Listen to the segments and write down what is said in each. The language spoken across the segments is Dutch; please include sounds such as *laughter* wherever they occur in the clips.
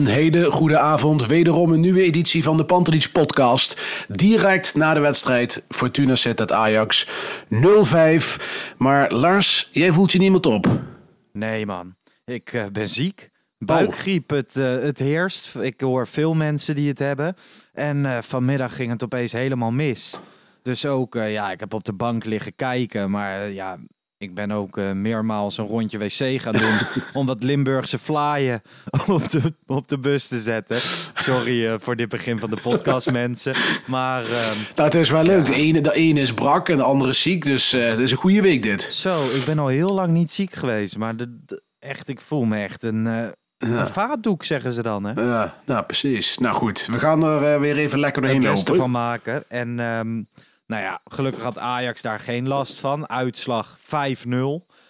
Een hele goede avond. Wederom een nieuwe editie van de Pantelich podcast. Direct na de wedstrijd Fortuna Sittard Ajax 0-5. Maar Lars, jij voelt je niemand op. Nee, man. Ik eh, ben ziek. Buikgriep, het, eh, het heerst. Ik hoor veel mensen die het hebben. En eh, vanmiddag ging het opeens helemaal mis. Dus ook, ja, ik heb op de bank liggen kijken. Maar ja, ik ben ook eh, meermaals een rondje wc gaan doen. *laughs* om wat Limburgse vlaaien *laughs* op de, op de bus te zetten. Sorry eh, voor dit begin van de podcast, *laughs* mensen. Maar ehm, Nou, het is wel leuk. De ene, de ene is brak en de andere is ziek. Dus eh, het is een goede week dit. zo, ik ben al heel lang niet ziek geweest. Maar de, de- echt, ik voel me echt een, eh een vaatdoek, zeggen ze dan, hè? Ja, nou precies. Nou goed, we gaan er eh, weer even lekker doorheen het beste lopen. van maken. En ehm, nou ja, gelukkig had Ajax daar geen last van. Uitslag 5-0.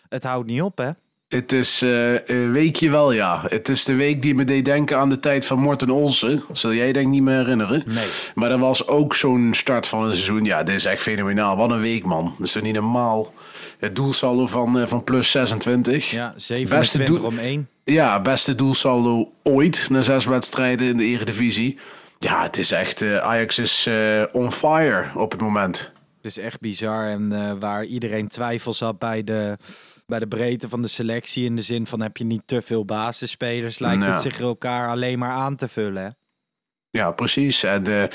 Het houdt niet op, hè? Het is eh, een weekje wel, ja. Het is de week die me deed denken aan de tijd van Morten Olsen. Zul jij denk ik niet meer herinneren. Nee. Maar dat was ook zo'n start van een seizoen. Ja, dit is echt fenomenaal. Wat een week, man. Dat is toch niet normaal. Het doelsaldo van, eh, van plus 26. Ja, Beste 27 doel- om 1. Ja, beste doelsaldo ooit na zes wedstrijden in de Eredivisie. Ja, het is echt... eh, Ajax is eh, on fire op het moment. Het is echt bizar. En eh, waar iedereen twijfels had bij de, bij de breedte van de selectie. In de zin van heb je niet te veel basisspelers. Lijkt het zich elkaar alleen maar aan te vullen, hè? Ja, precies. En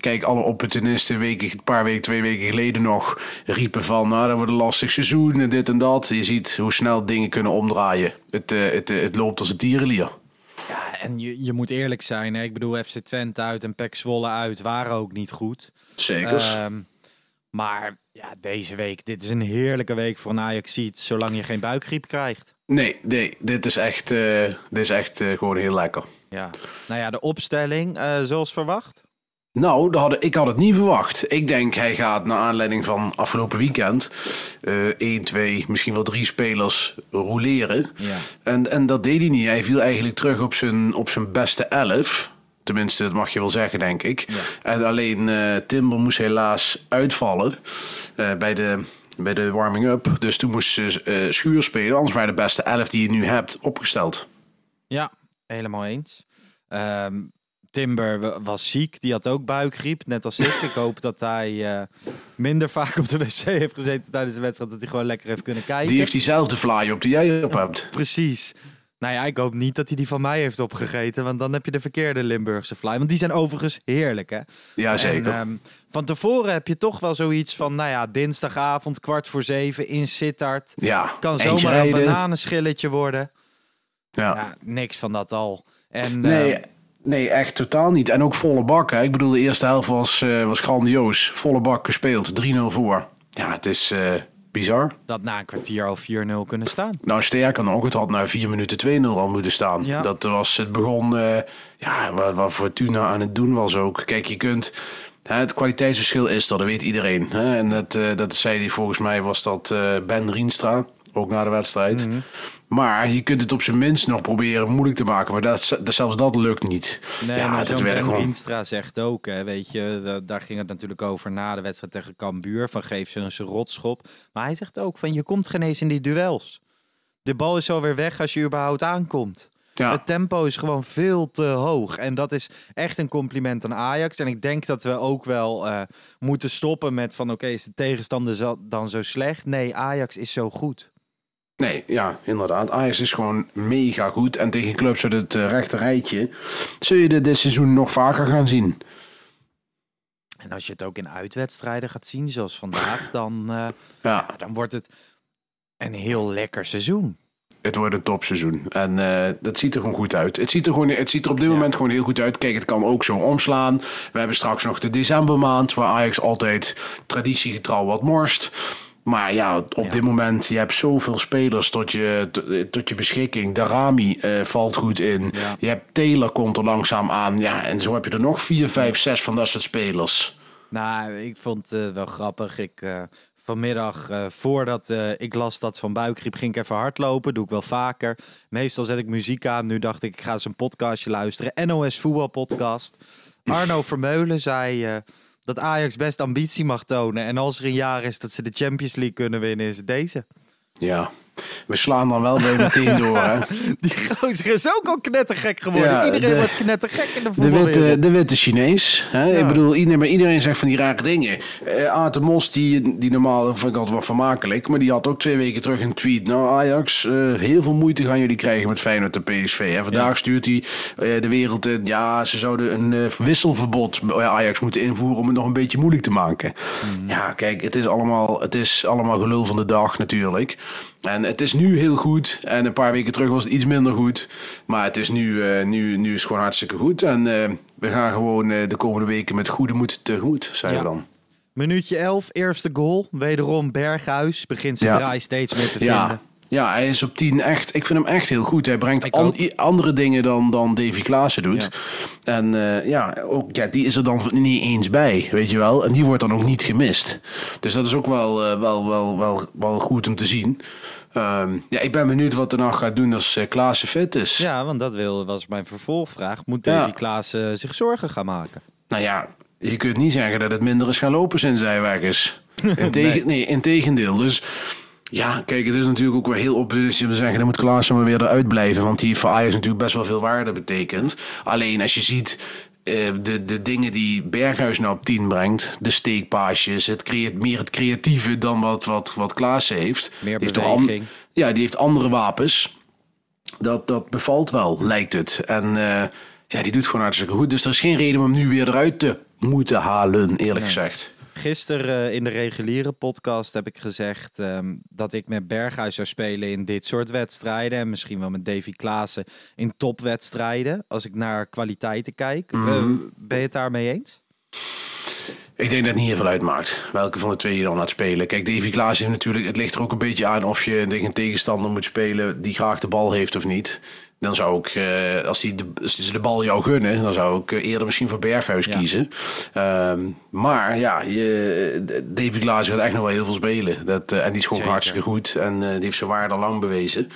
kijk, alle opportunisten een, paar weken, twee weken geleden nog riepen van... nou, dat wordt een lastig seizoen en dit en dat. Je ziet hoe snel dingen kunnen omdraaien. Het, het, het loopt als een tierenlier. Ja, en je, je moet eerlijk zijn. Hè? Ik bedoel, FC Twente uit en PEC Zwolle uit waren ook niet goed. Zeker. Ehm, maar ja, deze week, dit is een heerlijke week voor een ajax zolang je geen buikgriep krijgt. nee, nee, dit is echt, eh, dit is echt eh, gewoon heel lekker. Ja. Nou ja, de opstelling, eh, zoals verwacht. Nou, dat had, ik had het niet verwacht. Ik denk hij gaat naar aanleiding van afgelopen weekend... eh 1, 2, misschien wel drie spelers roleren. Ja. En, en dat deed hij niet. Hij viel eigenlijk terug op zijn, op zijn beste elf. Tenminste, dat mag je wel zeggen, denk ik. En alleen eh, Timber moest helaas uitvallen eh, bij, de, bij de warming-up. Dus toen moest ze eh, Schuur spelen. Anders waren de beste elf die je nu hebt opgesteld. Ja, helemaal eens. Ehm, Timber wa- was ziek, die had ook buikgriep, net als ik. Ik hoop dat hij eh, minder vaak op de wc heeft gezeten tijdens de wedstrijd, dat hij gewoon lekker heeft kunnen kijken. Die heeft diezelfde fly op die jij op hebt. *laughs* Precies. Nou ja, ik hoop niet dat hij die van mij heeft opgegeten, want dan heb je de verkeerde Limburgse fly. Want die zijn overigens heerlijk, hè? Ja, zeker. En, ehm, van tevoren heb je toch wel zoiets van, nou ja, dinsdagavond, kwart voor zeven in Sittard. ja, Kan zomaar een bananenschilletje worden. Ja. Ja, niks van dat al. En, Nee, ehm, nee, echt totaal niet. En ook volle bak. Hè. Ik bedoel, de eerste helft was, eh, was grandioos. Volle bak gespeeld. 3-0 voor. Ja, het is eh, bizar. dat na een kwartier al 4-0 kunnen staan. Nou, sterker nog, het had na 4 minuten 2-0 al moeten staan. Ja. Dat was, het begon, eh, ja, wat, wat Fortuna aan het doen was ook. Kijk, je kunt, het kwaliteitsverschil is er, dat weet iedereen. En dat, dat zei hij, volgens mij was dat Ben Rienstra, ook na de wedstrijd. Mhm. Maar je kunt het op zijn minst nog proberen moeilijk te maken. Maar dat, zelfs dat lukt niet. Nee, ja, maar dat werd Ben gewoon... Rienstra zegt ook, hè, weet je, da- daar ging het natuurlijk over na de wedstrijd tegen Cambuur, van geef ze een rotschop. Maar hij zegt ook van, je komt geen eens in die duels. De bal is alweer weg als je überhaupt aankomt. Ja. Het tempo is gewoon veel te hoog. En dat is echt een compliment aan Ajax. En ik denk dat we ook wel eh, moeten stoppen met van... oké, is de tegenstander dan zo slecht? Nee, Ajax is zo goed. Nee, ja, inderdaad. Ajax is gewoon mega goed. En tegen clubs uit het eh, rechte rijtje zul je dit, dit seizoen nog vaker gaan zien. En als je het ook in uitwedstrijden gaat zien, zoals vandaag, *laughs* dan, eh, Ja, ja, dan wordt het een heel lekker seizoen. het wordt een topseizoen. En eh, dat ziet er gewoon goed uit. Het ziet er, gewoon, het ziet er op dit moment gewoon heel goed uit. Kijk, het kan ook zo omslaan. We hebben straks nog de decembermaand, waar Ajax altijd traditiegetrouw wat morst. Maar ja, op Ja. dit moment, je hebt zoveel spelers tot je, tot, je beschikking. Darami eh, valt goed in. Ja. Je hebt Taylor komt er langzaam aan. Ja, en zo heb je er nog vier, vijf, zes van dat soort spelers. Nou, ik vond het eh, wel grappig. Ik, eh, vanmiddag, voordat ik las dat van buikgriep, ging ik even hardlopen. Doe ik wel vaker. Meestal zet ik muziek aan. Nu dacht ik, ik ga eens een podcastje luisteren. NOS Voetbalpodcast. *laughs* Arno Vermeulen zei dat Ajax best ambitie mag tonen. En als er een jaar is dat ze de Champions League kunnen winnen, is het deze. Ja, we slaan dan wel weer meteen door. Hè? *laughs* Die gozer is ook al knettergek geworden. Ja, Iedereen de- wordt knettergek in de De voetbalwereld. witte, de witte Chinees. Hè? Ja. Ik bedoel, iedereen, maar iedereen zegt van die rare dingen. De Mos, die, die normaal vind ik altijd wel vermakelijk. Maar die had ook twee weken terug een tweet. Nou Ajax, eh, heel veel moeite gaan jullie krijgen met Feyenoord en PSV. En vandaag stuurt hij eh, de wereld in. Ja, ze zouden een wisselverbod bij Ajax moeten invoeren om het nog een beetje moeilijk te maken. Mhm. Ja, kijk, het is, allemaal, het is allemaal gelul van de dag natuurlijk. En het is nu heel goed. En een paar weken terug was het iets minder goed. Maar het is nu, eh, nu, nu is gewoon hartstikke goed. En eh, we gaan gewoon eh, de komende weken met goede moed tegemoet, zei Ja. je dan. Minuutje 11, eerste goal. Wederom Berghuis begint zijn Ja. draai steeds meer te vinden. Ja, hij is op 10 echt. Ik vind hem echt heel goed. Hij brengt an- andere dingen dan, dan Davy Klaassen doet. En eh, ja, ook, ja, die is er dan niet eens bij, weet je wel. En die wordt dan ook niet gemist. Dus dat is ook wel, eh, wel, wel, wel, wel goed om te zien. Ehm, ja, ik ben benieuwd wat er nog gaat doen als eh Klaassen fit is. Ja, want dat wil, was mijn vervolgvraag. Moet Ja. Davy Klaas eh, zich zorgen gaan maken? Nou ja, je kunt niet zeggen dat het minder is gaan lopen sinds hij weg is. *laughs* Integen, nee. integendeel. Dus ja, kijk, het is natuurlijk ook weer heel opportunistisch om te zeggen... dan moet Klaassen maar weer eruit blijven. Want die heeft voor Ajax natuurlijk best wel veel waarde betekent. Alleen als je ziet... eh, de, de dingen die Berghuis nou op 10 brengt, de steekpaasjes, het creëert meer het creatieve dan wat, wat, wat Klaassen heeft. Meer Die heeft beweging. ja, die heeft andere wapens. Dat, dat bevalt wel, lijkt het. En eh, ja, die doet gewoon hartstikke goed. Dus er is geen reden om hem nu weer eruit te moeten halen, eerlijk gezegd. Gisteren eh, in de reguliere podcast heb ik gezegd ehm, dat ik met Berghuis zou spelen in dit soort wedstrijden. En misschien wel met Davy Klaassen in topwedstrijden. Als ik naar kwaliteiten kijk. Mhm. Eh, ben je het daarmee eens? Ik denk dat het niet heel veel uitmaakt welke van de twee je dan gaat spelen. Kijk, Davy Klaas heeft natuurlijk, het ligt er ook een beetje aan of je tegen een tegenstander moet spelen die graag de bal heeft of niet. Dan zou ik, eh, als, die de, als ze de bal jou gunnen, dan zou ik eh, eerder misschien voor Berghuis Ja. kiezen. Ehm, maar ja, je, Davy Klaas gaat echt nog wel heel veel spelen. Dat, eh, en die is gewoon Zeker. hartstikke goed en eh, die heeft zijn waarde lang bewezen.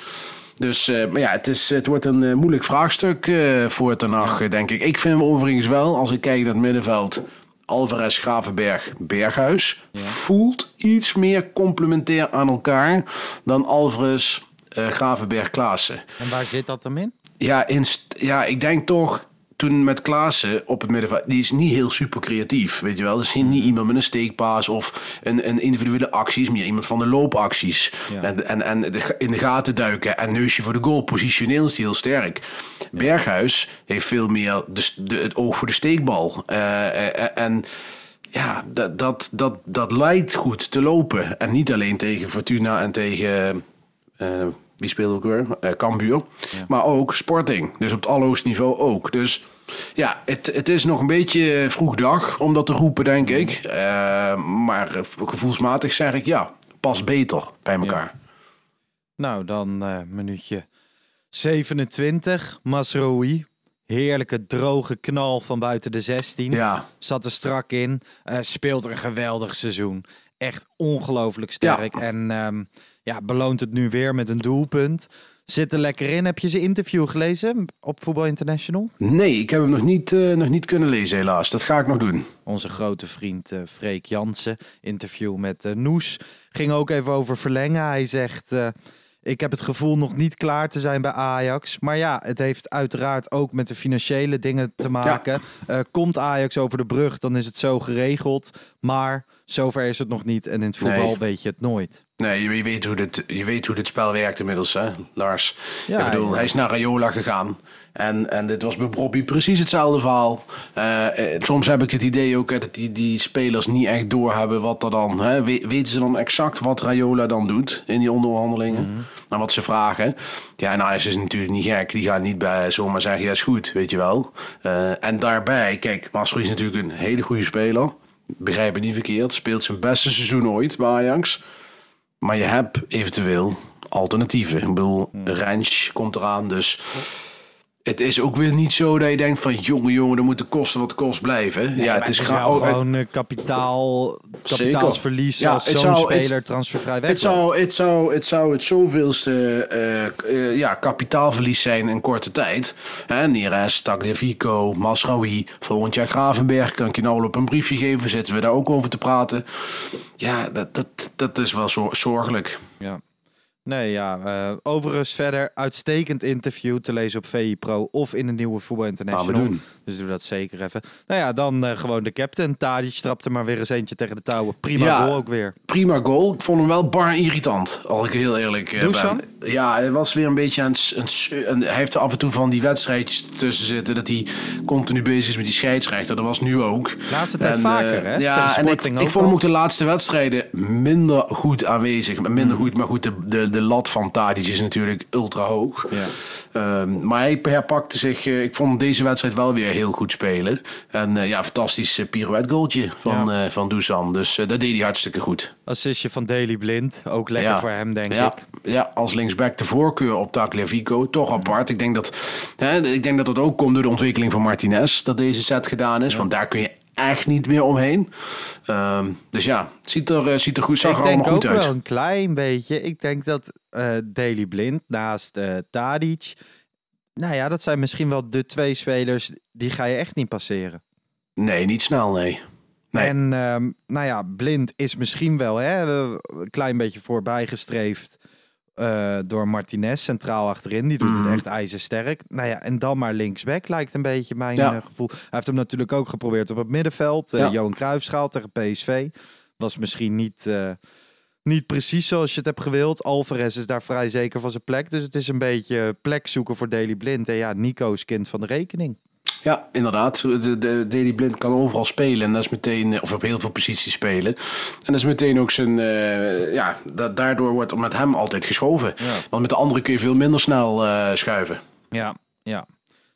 Dus eh, maar ja, het, is, het wordt een eh, moeilijk vraagstuk eh, voor Ten Hag, eh, denk ik. Ik vind overigens wel, als ik kijk naar het middenveld... Alvarez, Gravenberg, Berghuis... voelt iets meer complementair aan elkaar... dan Alvarez, eh, Gravenberg, Klaassen. En waar zit dat dan in? Ja, in, ja, ik denk toch toen met Klaassen op het middenveld, die is niet heel super creatief, weet je wel. Dat is niet iemand met een steekpaas of een, een individuele acties, meer iemand van de loopacties. Ja. En, en, en de, in de gaten duiken en neusje voor de goal. Positioneel is die heel sterk. Berghuis heeft veel meer de, het oog voor de steekbal. Eh, eh, en ja, dat, dat, dat, dat leidt goed te lopen. En niet alleen tegen Fortuna en tegen... eh, wie speelde ook weer? Eh Cambuur. Maar ook Sporting. Dus op het allerhoogste niveau ook. Dus ja, het, het is nog een beetje vroeg dag om dat te roepen, denk ik. Eh, maar gevoelsmatig zeg ik ja, pas beter bij elkaar. Nou, dan eh minuutje 27. Masroui. Heerlijke droge knal van buiten de 16. Ja. Zat er strak in. Speelt een geweldig seizoen. Echt ongelooflijk sterk. Ja. En ehm, ja, beloont het nu weer met een doelpunt. Zit er lekker in. Heb je zijn interview gelezen op Voetbal International? Nee, ik heb hem nog niet, eh, nog niet kunnen lezen helaas. Dat ga ik nog doen. Onze grote vriend eh Freek Jansen. Interview met eh, Noes. Ging ook even over verlengen. Hij zegt... ik heb het gevoel nog niet klaar te zijn bij Ajax. Maar ja, het heeft uiteraard ook met de financiële dingen te maken. Komt Ajax over de brug, dan is het zo geregeld. Maar zover is het nog niet. En in het voetbal Nee. weet je het nooit. Nee, je, weet hoe dit, je weet hoe dit spel werkt inmiddels, hè, Lars. Ja, ik bedoel, ja. hij is naar Rayola gegaan. En, en dit was bij Bobby precies hetzelfde verhaal. Eh, eh, soms heb ik het idee ook hè, dat die, die spelers niet echt doorhebben wat er dan... Hè, we- weten ze dan exact wat Rayola dan doet in die onderhandelingen? Mhm. En wat ze vragen. Ja, nou is natuurlijk niet gek. Die gaat niet bij zomaar zeggen, ja is goed, weet je wel. Eh, en daarbij, kijk, Masroei is natuurlijk een hele goede speler. Begrijp het niet verkeerd. Speelt zijn beste seizoen ooit bij Ajax. Maar je hebt eventueel alternatieven. Ik bedoel, Rens komt eraan, dus... Het is ook weer niet zo dat je denkt van... jongen, jongen, er moet de kosten wat kost blijven. ja, het is oh, gewoon eh, kapitaal, kapitaalsverlies Ja, als het zo'n speler transfervrij weg Het zou, het, zou, het zou het zoveelste eh, eh, ja, kapitaalverlies zijn in korte tijd. Hè, Neres, Tagliafico, Masraoui, volgend jaar Gravenberg. Kan ik je nou op een briefje geven? Zitten we daar ook over te praten? Ja, dat, dat, dat is wel zor- zorgelijk. Ja. Nee, ja. eh, overigens verder uitstekend interview te lezen op VI Pro of in de nieuwe Voetbal International. Gaan we doen. Dus doe dat zeker even. Nou ja, dan eh, gewoon de captain. Tadic trapte maar weer eens eentje tegen de touwen. Prima Ja. goal ook weer. Prima goal. Ik vond hem wel bar irritant, als ik heel eerlijk Dusan? ben. Ja, hij was weer een beetje aan het... hij heeft er af en toe van die wedstrijdjes tussen zitten... dat hij continu bezig is met die scheidsrechter. Dat was nu ook. Laatste tijd En, vaker, hè? Ja, en ik, vond hem ook de laatste wedstrijden minder goed aanwezig. Minder Hmm. goed, maar goed, de, de, de lat van Tadic is natuurlijk ultra hoog. Ja. Ehm, maar hij herpakte zich... eh, ik vond deze wedstrijd wel weer heel goed spelen. En eh, ja, fantastisch uh, pirouette goaltje van, Ja. eh, van Dusan. Dus eh, dat deed hij hartstikke goed. Assistje van Daily Blind. Ook lekker Ja. voor hem, denk ik. Ja, als linksback de voorkeur op Tagliafico. Toch apart. Ik denk, dat, hè, ik denk dat dat ook komt door de ontwikkeling van Martinez. Dat deze set gedaan is. Want daar kun je echt niet meer omheen. Ehm, dus ja, het ziet er, eh, ziet er goed, zag ik er denk allemaal ook goed uit. wel een klein beetje. Ik denk dat eh Daily Blind naast eh Tadic... Nou ja, dat zijn misschien wel de twee spelers... die ga je echt niet passeren. Nee, niet snel, nee. Nee. En ehm, nou ja, Blind is misschien wel hè, een klein beetje voorbijgestreefd eh door Martinez centraal achterin. Die doet Mhm. het echt ijzersterk. Nou ja, en dan maar linksback lijkt een beetje mijn Ja. eh, gevoel. Hij heeft hem natuurlijk ook geprobeerd op het middenveld. eh Ja. Johan Cruijffschaal tegen PSV. Was misschien niet, niet precies zoals je het hebt gewild. Alvarez is daar vrij zeker van zijn plek. Dus het is een beetje plek zoeken voor Daily Blind. En ja, Nico is kind van de rekening. Ja, inderdaad. De, de, Daley Blind kan overal spelen. En dat is meteen, eh, of op heel veel posities spelen. En dat is meteen ook zijn. eh, ja, da- daardoor wordt met hem altijd geschoven. Want met de anderen kun je veel minder snel eh, schuiven. Ja, ja.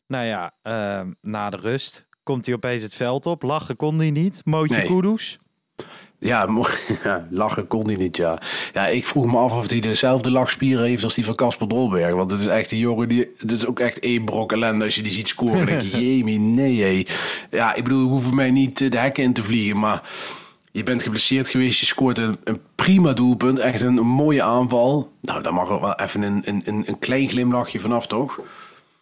Nou ja, ehm, na de rust komt hij opeens het veld op. Lachen kon hij niet. Mootje Nee. Kudus. *laughs* Ja, lachen kon hij niet, ja. Ja, ik vroeg me af of hij dezelfde lachspieren heeft als die van Casper Dolberg. Want het is echt die jongen, die, het is ook echt één brok ellende als je die ziet scoren. Denk je, *laughs* jemie, nee. Ja, ik bedoel, hoeven mij niet eh, de hekken in te vliegen, maar... Je bent geblesseerd geweest, je scoort een, een prima doelpunt. Echt een, een mooie aanval. Nou, daar mag er wel even een, een, een, een klein glimlachje vanaf, toch?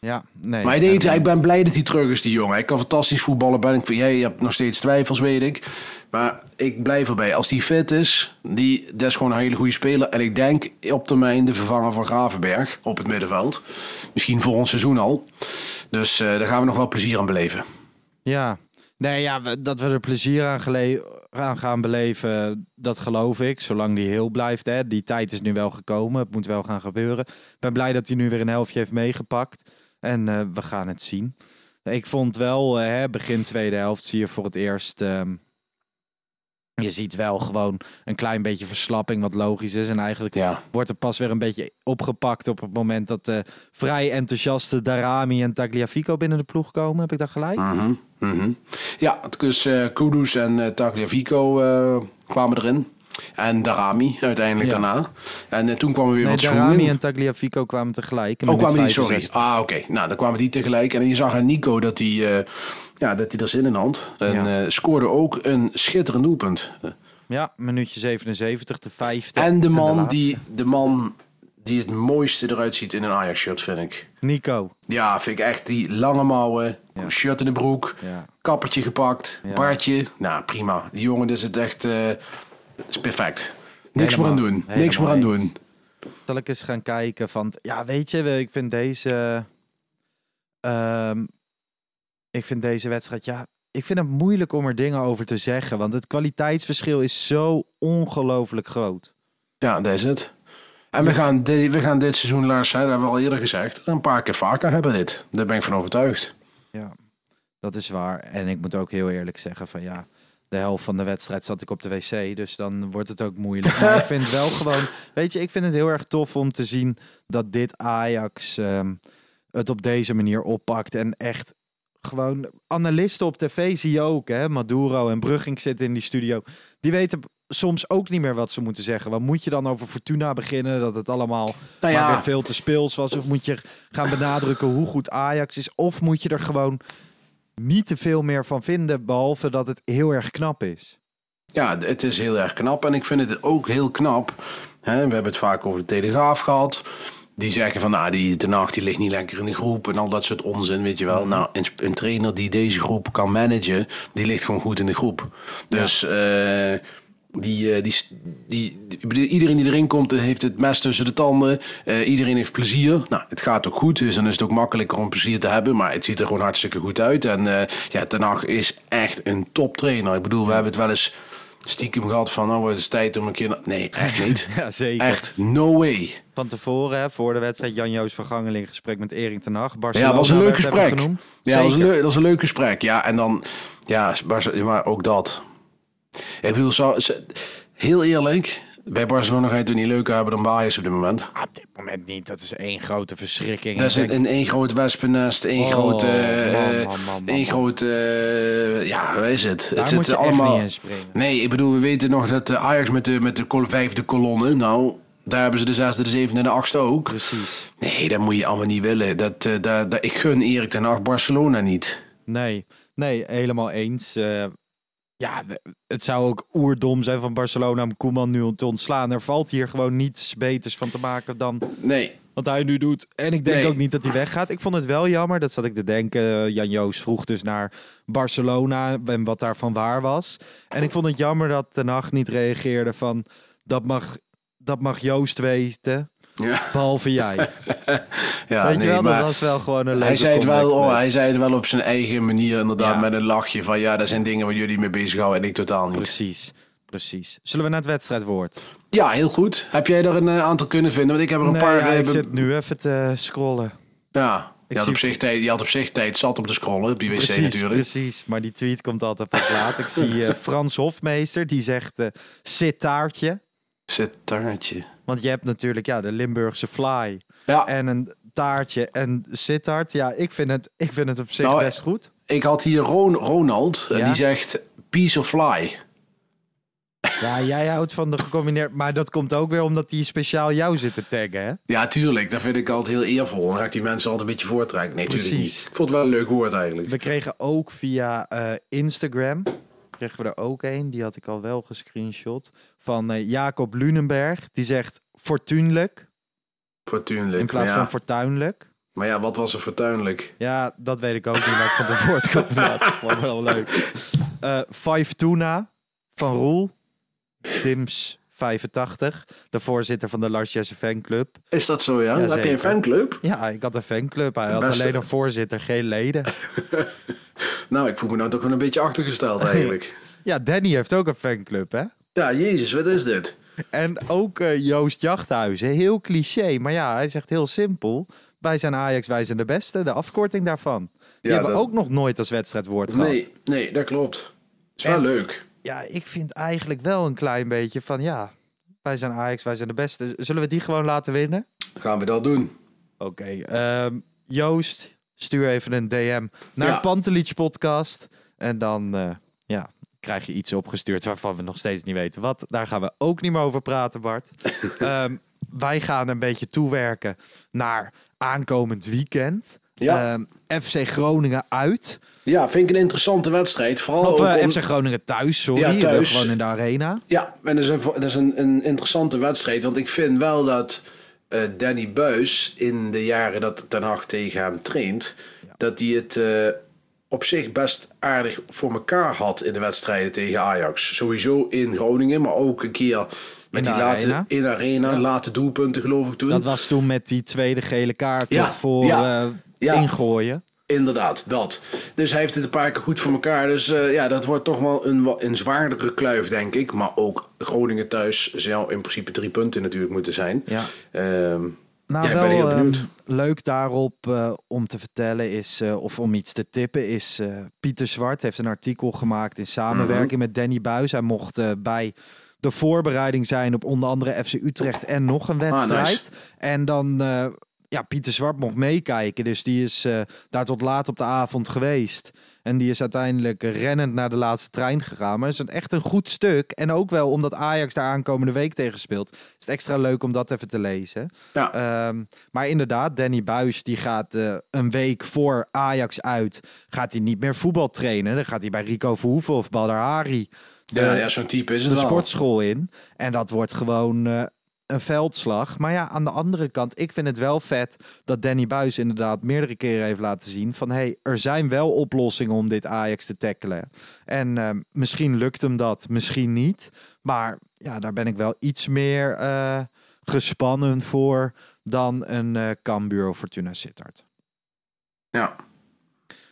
Ja, nee. Maar hij eh, ik ben blij dat hij terug is, die jongen. Hij kan fantastisch voetballen. Ben ik, jij hebt nog steeds twijfels, weet ik. Maar ik blijf erbij. Als die fit is, die, dat is gewoon een hele goede speler. En ik denk op termijn de vervanger van Gravenberg op het middenveld. Misschien volgend seizoen al. Dus eh, daar gaan we nog wel plezier aan beleven. Ja. Nee, ja, dat we er plezier aan gaan beleven, dat geloof ik. Zolang die heel blijft. Hè. Die tijd is nu wel gekomen. Het moet wel gaan gebeuren. Ik ben blij dat hij nu weer een helftje heeft meegepakt. En eh, we gaan het zien. Ik vond wel, eh, hè, begin tweede helft zie je voor het eerst... ehm, je ziet wel gewoon een klein beetje verslapping, wat logisch is. En eigenlijk Ja. wordt er pas weer een beetje opgepakt op het moment dat de vrij enthousiaste Darami en Tagliafico binnen de ploeg komen. Heb ik dat gelijk? Mhm, mhm. Ja, dus eh Kudus en eh, Tagliafico eh, kwamen erin. En Darami uiteindelijk Ja. daarna. En eh, toen kwam er weer Nee, wat Darami en Tagliafico kwamen tegelijk. Oh, kwamen die, sorry. 65. Ah, oké. Nou, dan kwamen die tegelijk. En je zag aan Nico dat hij, eh, ja, dat hij er zin in had. En Ja. eh, scoorde ook een schitterend doelpunt. Ja, minuutje 77, de vijfde. En de man, die, de man die het mooiste eruit ziet in een Ajax-shirt, vind ik. Nico. Ja, vind ik echt die lange mouwen, Ja. shirt in de broek, Ja. kappertje gepakt, Ja. baardje. Nou, prima. Die jongen is het echt is perfect. Niks meer aan doen. Niks meer aan doen. Zal ik eens gaan kijken van... Ja, weet je, ik vind deze... ehm, ik vind deze wedstrijd... Ja, ik vind het moeilijk om er dingen over te zeggen. Want het kwaliteitsverschil is zo ongelooflijk groot. Ja, dat is het. En we gaan, di- we gaan dit seizoen, Lars, hè, dat hebben we al eerder gezegd, een paar keer vaker hebben dit. Daar ben ik van overtuigd. Ja, dat is waar. En ik moet ook heel eerlijk zeggen van ja, de helft van de wedstrijd zat ik op de wc, dus dan wordt het ook moeilijk. Maar ik vind het wel *laughs* gewoon, weet je, ik vind het heel erg tof om te zien dat dit Ajax ehm, het op deze manier oppakt en echt gewoon analisten op tv zie je ook, hè, Maduro en Brugging zitten in die studio, die weten soms ook niet meer wat ze moeten zeggen. Wat moet je dan over Fortuna beginnen? Dat het allemaal Nou maar weer veel te speels was. Of moet je gaan benadrukken hoe goed Ajax is? Of moet je er gewoon niet te veel meer van vinden, behalve dat het heel erg knap is. Ja, het is heel erg knap. En ik vind het ook heel knap. Hè, we hebben het vaak over de Telegraaf gehad. Die zeggen van, nou, die Ten Hag die ligt niet lekker in de groep en al dat soort onzin, weet je wel. Nou, een, een trainer die deze groep kan managen, die ligt gewoon goed in de groep. Dus eh, die, eh, die, die, die- iedereen die erin komt, eh, heeft het mes tussen de tanden. Eh, iedereen heeft plezier. Nou, het gaat ook goed, dus dan is het ook makkelijker om plezier te hebben. Maar het ziet er gewoon hartstikke goed uit. En eh, ja, Ten Hag is echt een toptrainer. Ik bedoel, we hebben het wel eens stiekem gehad van, nou, het is tijd om een keer... Nee, echt niet. *laughs* Ja, zeker. Echt, no way. Van tevoren, hè, voor de wedstrijd, Jan-Joos in gesprek met Erik ten Hag. Barcelona Ja, dat was een leuk gesprek. Ja, dat was, een leuk, dat was een leuk gesprek. Ja, en dan, ja, maar ook dat. Ik bedoel, zo, heel eerlijk, bij Barcelona ga je het niet leuker hebben dan bij Ajax op dit moment. Ah, op dit moment niet. Dat is één grote verschrikking. Dat is een, één groot wespennest, één Oh, grote, eh, man, man, man, één grote, eh, ja, waar is het? Daar het moet zit echt allemaal. Nee, ik bedoel, we weten nog dat eh, Ajax met de, met de vijfde kolonne, nou, daar hebben ze de zesde, de zevende en de achtste ook. Precies. Nee, dat moet je allemaal niet willen. Dat, eh, dat, dat, ik gun Erik ten Hag Barcelona niet. Nee, nee, helemaal eens. Ja, het zou ook oerdom zijn van Barcelona om Koeman nu te ontslaan. Er valt hier gewoon niets beters van te maken dan Nee, wat hij nu doet. En ik denk Nee. ook niet dat hij weggaat. Ik vond het wel jammer, dat zat ik te denken. Jan Joos vroeg dus naar Barcelona en wat daarvan waar was. En ik vond het jammer dat Ten Hag niet reageerde van... dat mag, dat mag Joost weten, Ja, behalve jij. *laughs* ja Weet nee, je wel, dat was wel gewoon een leuke hij zei, het wel, oh, hij zei het wel op zijn eigen manier, inderdaad, Ja. met een lachje van ja, dat zijn dingen waar jullie mee bezighouden en ik totaal niet. Precies, precies. Zullen we naar het wedstrijdwoord? Ja, heel goed. Heb jij er een eh, aantal kunnen vinden? Want ik heb er een nee, paar... ja, eh, ik zit nu even te scrollen. Ja, je had, op zich tijd, je had op zich tijd zat om te scrollen op die wc Precies, natuurlijk. precies. Maar die tweet komt altijd pas laat. Ik zie eh, *laughs* Frans Hofmeester, die zegt eh sittaartje. Zit taartje. Want je hebt natuurlijk ja, de Limburgse fly Ja, en een taartje en sittard. Ja, ik vind het, ik vind het op zich Nou, best goed. ik had hier Ron- Ronald, Ja? die zegt piece of fly. Ja, jij houdt van de gecombineerd. Maar dat komt ook weer omdat die speciaal jou zit te taggen, hè? Ja, tuurlijk. Dat vind ik altijd heel eervol. Dan ga ik die mensen altijd een beetje voortrekken. Nee, natuurlijk Precies. niet. Ik vond het wel een leuk woord eigenlijk. We kregen ook via eh, Instagram, kregen we er ook een, die had ik al wel gescreenshot, van eh, Jacob Lunenberg. Die zegt fortuinlijk Fortuinlijk. in plaats ja, van fortuinlijk. maar ja, wat was er fortuinlijk? Ja, dat weet ik ook niet, maar ik vond de woordcombinatie *laughs* gewoon wel leuk. Eh Five Tuna van Roel, Tims 85, de voorzitter van de Lars Jesse fanclub. Is dat zo, ja? Ja, Heb je een fanclub? Ja, ik had een fanclub. Hij had alleen een voorzitter, geen leden. *laughs* Nou, ik voel me nou toch wel een beetje achtergesteld *laughs* eigenlijk. Ja, Danny heeft ook een fanclub, hè? ja, jezus, wat is dit? En ook eh, Joost Jachthuizen. Heel cliché, maar ja, hij zegt heel simpel. Wij zijn Ajax, wij zijn de beste. De afkorting daarvan. Die Ja, hebben we dat- ook nog nooit als wedstrijdwoord gehad. Nee, nee, dat klopt. Is wel leuk. Ja, ik vind eigenlijk wel een klein beetje van ja, wij zijn Ajax, wij zijn de beste. Zullen we die gewoon laten winnen? Gaan we dat doen? Oké, ehm, Joost, stuur even een DM naar Ja. de Pantelich podcast. En dan eh, ja, krijg je iets opgestuurd waarvan we nog steeds niet weten wat. Daar gaan we ook niet meer over praten, Bart. *laughs* Ehm, wij gaan een beetje toewerken naar aankomend weekend. Ja. Ehm, FC Groningen uit. Ja, vind ik een interessante wedstrijd. Vooral Of eh, om- FC Groningen thuis, sorry. Ja, thuis. Gewoon in de arena. Ja, en dat is, een, dat is een, een interessante wedstrijd. Want ik vind wel dat eh, Danny Buis in de jaren dat Ten Hag tegen hem traint... dat hij het eh, op zich best aardig voor elkaar had in de wedstrijden tegen Ajax. Sowieso in Groningen, maar ook een keer met In die late, arena. in arena. Late doelpunten geloof ik toen. Dat was toen met die tweede gele kaart Ja, voor ja, eh, ja. ingooien. Inderdaad, dat. Dus hij heeft het een paar keer goed voor elkaar. Dus eh, ja, dat wordt toch wel een, een zwaardere kluif, denk ik. Maar ook Groningen thuis zou in principe drie punten natuurlijk moeten zijn. Ja. Ehm, Nou, Ja, wel ehm, leuk daarop eh, om te vertellen is, eh, of om iets te tippen, is eh, Pieter Zwart heeft een artikel gemaakt in samenwerking Mhm. met Danny Buis. Hij mocht bij de voorbereiding zijn op onder andere FC Utrecht en nog een wedstrijd. Ah, nice. En dan, ja, Pieter Zwart mocht meekijken, dus die is daar tot laat op de avond geweest. En die is uiteindelijk rennend naar de laatste trein gegaan. Maar het is een, echt een goed stuk. En ook wel omdat Ajax daar aankomende week tegen speelt. Is het extra leuk om dat even te lezen. ja. Ehm, maar inderdaad, Danny Buis die gaat eh, een week voor Ajax uit. Gaat hij niet meer voetbal trainen. Dan gaat hij bij Rico Verhoeven of Badr Hari de, ja, ja, zo'n type is het de wel. sportschool in. En dat wordt gewoon eh, een veldslag. Maar ja, aan de andere kant, ik vind het wel vet dat Danny Buis inderdaad meerdere keren heeft laten zien van hey, er zijn wel oplossingen om dit Ajax te tackelen. En ehm, misschien lukt hem dat, misschien niet. Maar ja, daar ben ik wel iets meer eh, gespannen voor dan een eh Cambuur of Fortuna Sittard. Ja.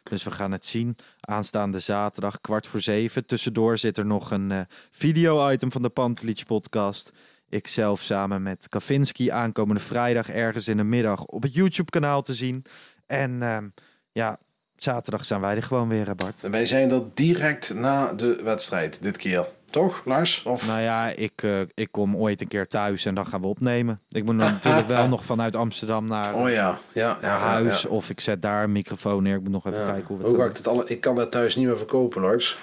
Dus we gaan het zien. Aanstaande zaterdag, kwart voor zeven. Tussendoor zit er nog een eh, video-item van de Pantelich podcast. Ik zelf samen met Kavinski aankomende vrijdag ergens in de middag op het YouTube-kanaal te zien. En ehm, ja, zaterdag zijn wij er gewoon weer, Bart. Wij zijn dat direct na de wedstrijd dit keer. Toch, Lars? Of... Nou ja, ik, eh, ik kom ooit een keer thuis en dan gaan we opnemen. Ik moet natuurlijk wel *laughs* nog vanuit Amsterdam naar, Oh ja, ja, naar ja, huis. ja. Of ik zet daar een microfoon neer. Ik moet nog even kijken hoe we Hoe het doen. ik, het alle... ik kan dat thuis niet meer verkopen, Lars.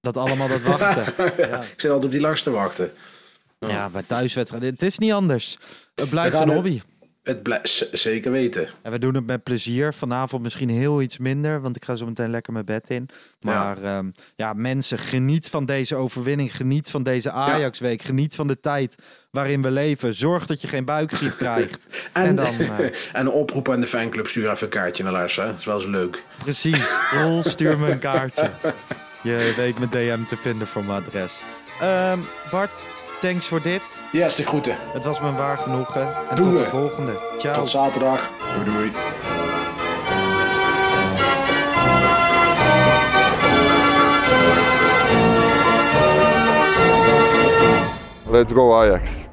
Dat allemaal dat wachten. *laughs* Ik zit altijd op die Lars te wachten. Ja, bij thuiswedstrijden. Het is niet anders. Het blijft een hobby. Het blijft zeker weten. En we doen het met plezier. Vanavond misschien heel iets minder, want ik ga zo meteen lekker mijn bed in. Maar ja, ja mensen, geniet van deze overwinning. Geniet van deze Ajax-week. Geniet van de tijd waarin we leven. Zorg dat je geen buikgriep *laughs* krijgt. en, En, dan, eh, *laughs* en een oproep aan de fanclub. Stuur even een kaartje naar Lars. Hè? Dat is wel eens leuk. precies. *laughs* Rol, stuur me een kaartje. Je weet mijn DM te vinden voor mijn adres. Ehm, Bart, thanks voor dit. Yes, de groeten. Het was me waar genoegen. En Doen tot de volgende. Ciao. Tot zaterdag. Doei doei. Let's go Ajax.